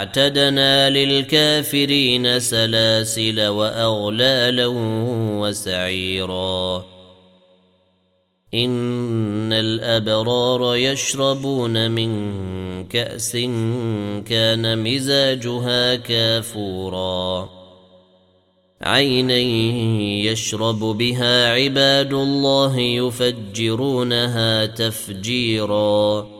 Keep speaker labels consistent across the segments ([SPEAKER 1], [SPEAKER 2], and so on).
[SPEAKER 1] أعتدنا للكافرين سلاسل وأغلالا وسعيرا. إن الأبرار يشربون من كأس كان مزاجها كافورا. عينا يشرب بها عباد الله يفجرونها تفجيرا.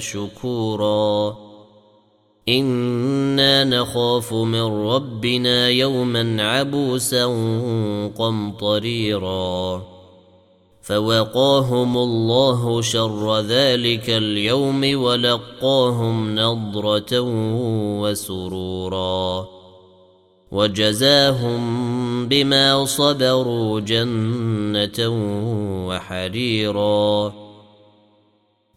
[SPEAKER 1] شكورا. إنا نخاف من ربنا يوما عبوسا قمطريرا. فوقاهم الله شر ذلك اليوم ولقاهم نضرة وسرورا. وجزاهم بما صبروا جنة وحريرا.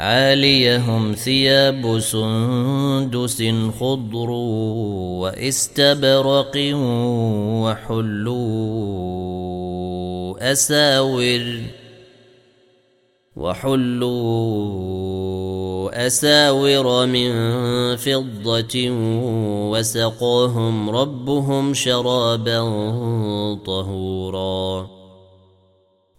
[SPEAKER 1] عاليهم ثياب سندس خضر واستبرق وحلوا أساور وحلوا أساور من فضة وسقاهم ربهم شرابا طهورا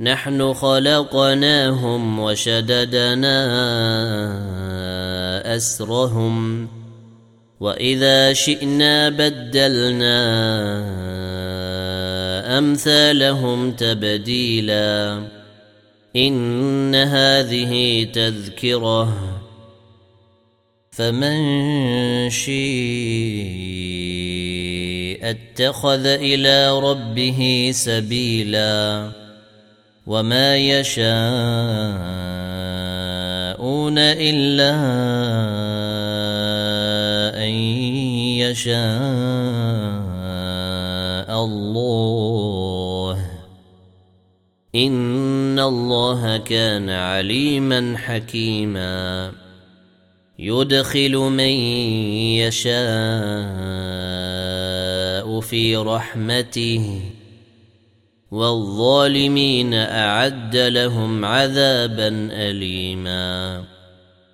[SPEAKER 1] نحن خلقناهم وشددنا أسرهم وإذا شئنا بدلنا أمثالهم تبديلا إن هذه تذكرة فمن شيء اتخذ إلى ربه سبيلا وما يشاءون الا ان يشاء الله ان الله كان عليما حكيما يدخل من يشاء في رحمته والظالمين أعد لهم عذابا اليما